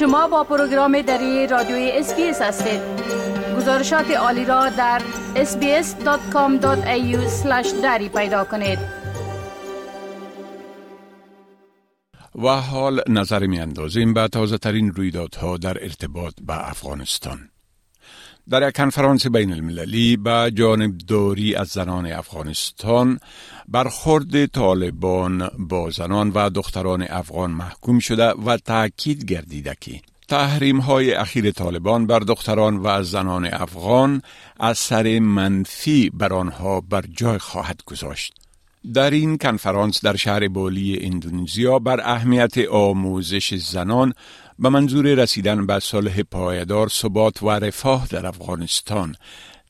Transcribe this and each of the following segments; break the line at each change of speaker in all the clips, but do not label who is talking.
شما با پروگرام دری رادیوی SBS هستید. گزارشات عالی را در sbs.com.au دری پیدا کنید.
و حال نظر می اندازیم به تازه ترین رویدادها در ارتباط به افغانستان. در کنفرانس بین المللی به جانب داری از زنان افغانستان برخورد طالبان با زنان و دختران افغان محکوم شده و تاکید گردیده که تحریم های اخیر طالبان بر دختران و زنان افغان اثر منفی بر آنها بر جای خواهد گذاشت. در این کنفرانس در شهر بالی اندونزیا بر اهمیت آموزش زنان به منظور رسیدن به صلح پایدار ثبات و رفاه در افغانستان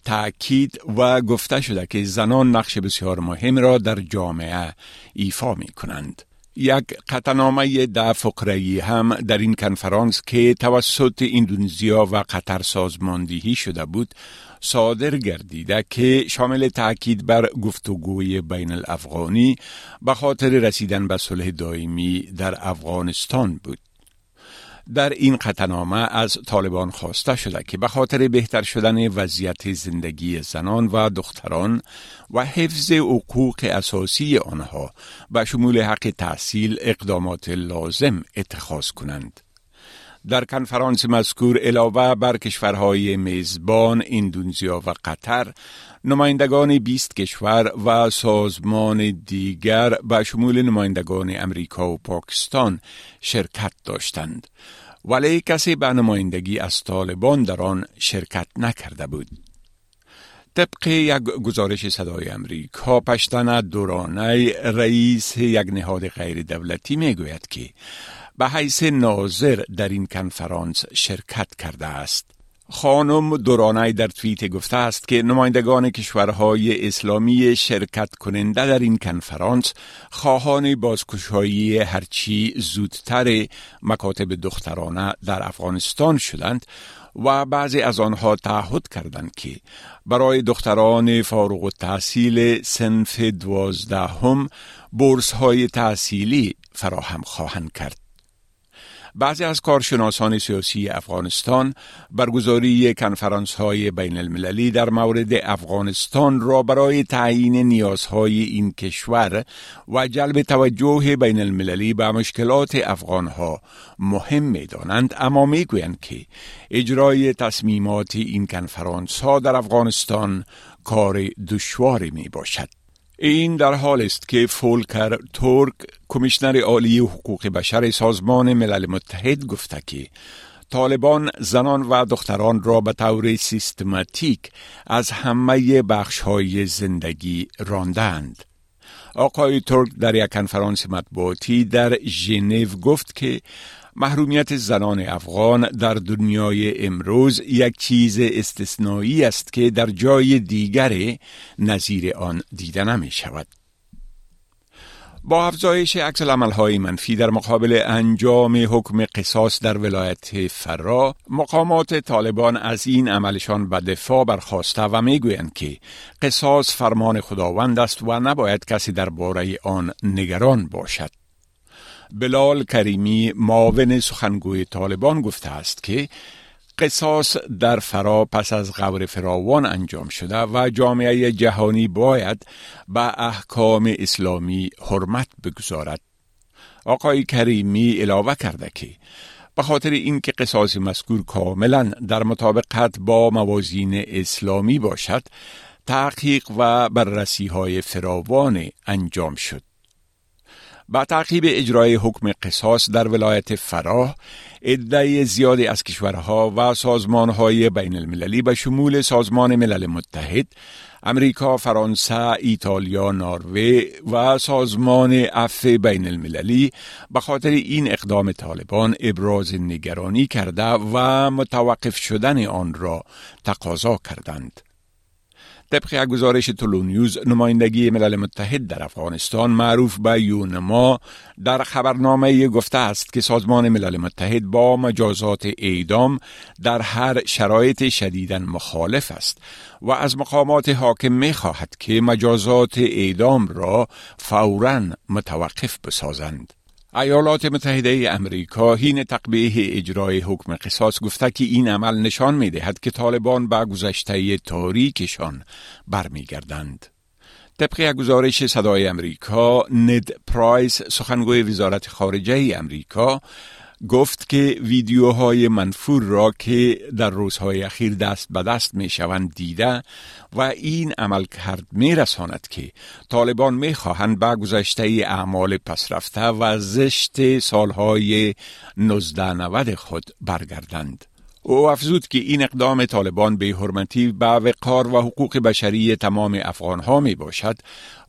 تأکید و گفته شده که زنان نقش بسیار مهم را در جامعه ایفا می کنند. یک قطنامه ده فقرهی هم در این کنفرانس که توسط اندونزیا و قطر سازماندهی شده بود صادر گردیده که شامل تاکید بر گفتگوی بین الافغانی به خاطر رسیدن به صلح دائمی در افغانستان بود. در این قطنامه از طالبان خواسته شده که به خاطر بهتر شدن وضعیت زندگی زنان و دختران و حفظ حقوق اساسی آنها به شمول حق تحصیل اقدامات لازم اتخاذ کنند. در کنفرانس مذکور علاوه بر کشورهای میزبان اندونزیا و قطر نمایندگان 20 کشور و سازمان دیگر به شمول نمایندگان امریکا و پاکستان شرکت داشتند. ولی کسی به نمایندگی از طالبان در آن شرکت نکرده بود. طبق یک گزارش صدای امریکا پشتن دورانه رئیس یک نهاد غیر دولتی می گوید که به حیث ناظر در این کنفرانس شرکت کرده است. خانم دورانه در توییت گفته است که نمایندگان کشورهای اسلامی شرکت کننده در این کنفرانس خواهان بازکشایی هرچی زودتر مکاتب دخترانه در افغانستان شدند و بعضی از آنها تعهد کردند که برای دختران فارغ و تحصیل سنف دوازدهم بورس های تحصیلی فراهم خواهند کرد. بعضی از کارشناسان سیاسی افغانستان برگزاری کنفرانس های بین المللی در مورد افغانستان را برای تعیین نیازهای این کشور و جلب توجه بین المللی به مشکلات افغانها مهم می دانند اما می گویند که اجرای تصمیمات این کنفرانس ها در افغانستان کار دشواری می باشد. این در حال است که فولکر تورک کمیشنر عالی حقوق بشر سازمان ملل متحد گفته که طالبان زنان و دختران را به طور سیستماتیک از همه بخش های زندگی راندند. آقای ترک در یک کنفرانس مطبوعاتی در ژنو گفت که محرومیت زنان افغان در دنیای امروز یک چیز استثنایی است که در جای دیگر نظیر آن دیده نمی شود. با افزایش عکس های منفی در مقابل انجام حکم قصاص در ولایت فرا مقامات طالبان از این عملشان به دفاع برخواسته و می‌گویند که قصاص فرمان خداوند است و نباید کسی درباره آن نگران باشد بلال کریمی معاون سخنگوی طالبان گفته است که قصاص در فرا پس از غور فراوان انجام شده و جامعه جهانی باید به احکام اسلامی حرمت بگذارد. آقای کریمی علاوه کرده که به خاطر اینکه قصاص مذکور کاملا در مطابقت با موازین اسلامی باشد تحقیق و بررسی های فراوان انجام شد. با تعقیب اجرای حکم قصاص در ولایت فراه عده زیادی از کشورها و سازمانهای بین المللی به شمول سازمان ملل متحد امریکا، فرانسه، ایتالیا، نروژ و سازمان عفو بین المللی به خاطر این اقدام طالبان ابراز نگرانی کرده و متوقف شدن آن را تقاضا کردند. طبق یک گزارش تولونیوز نمایندگی ملل متحد در افغانستان معروف به یونما در خبرنامه گفته است که سازمان ملل متحد با مجازات اعدام در هر شرایط شدیدا مخالف است و از مقامات حاکم می خواهد که مجازات اعدام را فورا متوقف بسازند. ایالات متحده امریکا هین تقبیه اجرای حکم قصاص گفته که این عمل نشان می دهد که طالبان به گذشته تاریکشان برمیگردند. طبق گزارش صدای امریکا ند پرایس سخنگوی وزارت خارجه امریکا گفت که ویدیوهای منفور را که در روزهای اخیر دست به دست می شوند دیده و این عمل کرد می رساند که طالبان می خواهند به گذشته اعمال پسرفته و زشت سالهای 1990 خود برگردند. او افزود که این اقدام طالبان به حرمتی به وقار و حقوق بشری تمام افغانها می باشد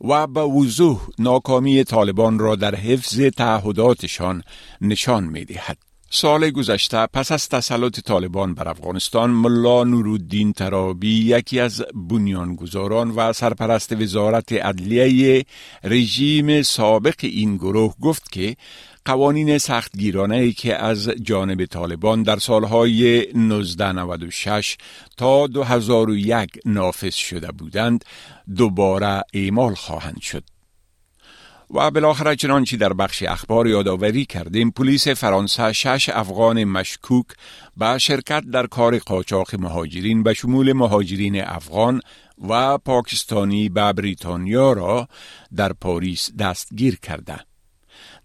و به وضوح ناکامی طالبان را در حفظ تعهداتشان نشان می دهد. سال گذشته پس از تسلط طالبان بر افغانستان ملا نورالدین ترابی یکی از بنیانگذاران و سرپرست وزارت عدلیه رژیم سابق این گروه گفت که قوانین سختگیرانه ای که از جانب طالبان در سالهای 1996 تا 2001 نافذ شده بودند دوباره اعمال خواهند شد. و بالاخره چنانچه در بخش اخبار یادآوری کردیم پلیس فرانسه شش افغان مشکوک به شرکت در کار قاچاق مهاجرین به شمول مهاجرین افغان و پاکستانی به بریتانیا را در پاریس دستگیر کرده.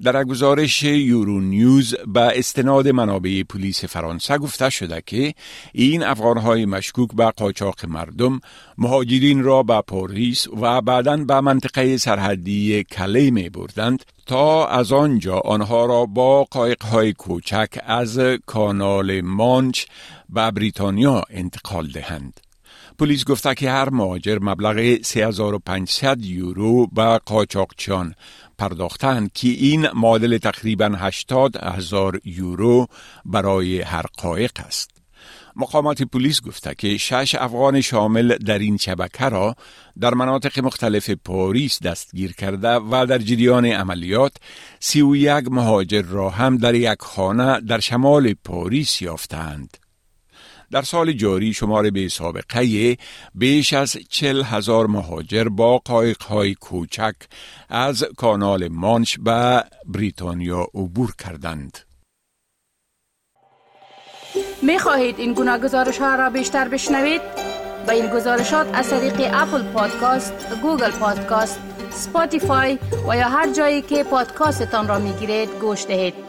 در گزارش یورو نیوز به استناد منابع پلیس فرانسه گفته شده که این افغانهای مشکوک به قاچاق مردم مهاجرین را به پاریس و بعدا به منطقه سرحدی کلی می بردند تا از آنجا آنها را با قایقهای کوچک از کانال مانچ به بریتانیا انتقال دهند. پلیس گفته که هر مهاجر مبلغ 3500 یورو به قاچاقچیان پرداختند که این معادل تقریبا 80 هزار یورو برای هر قایق است. مقامات پلیس گفته که شش افغان شامل در این شبکه را در مناطق مختلف پاریس دستگیر کرده و در جریان عملیات سی و یک مهاجر را هم در یک خانه در شمال پاریس یافتند. در سال جاری شمار بی سابقه بیش از چل هزار مهاجر با قایق های کوچک از کانال مانش به بریتانیا عبور کردند.
می خواهید این گونه گزارش ها را بیشتر بشنوید؟ به این گزارشات از طریق Apple Podcast، Google Podcast، Spotify و یا هر جایی که پادکاستتان را می گیرید گوش دهید.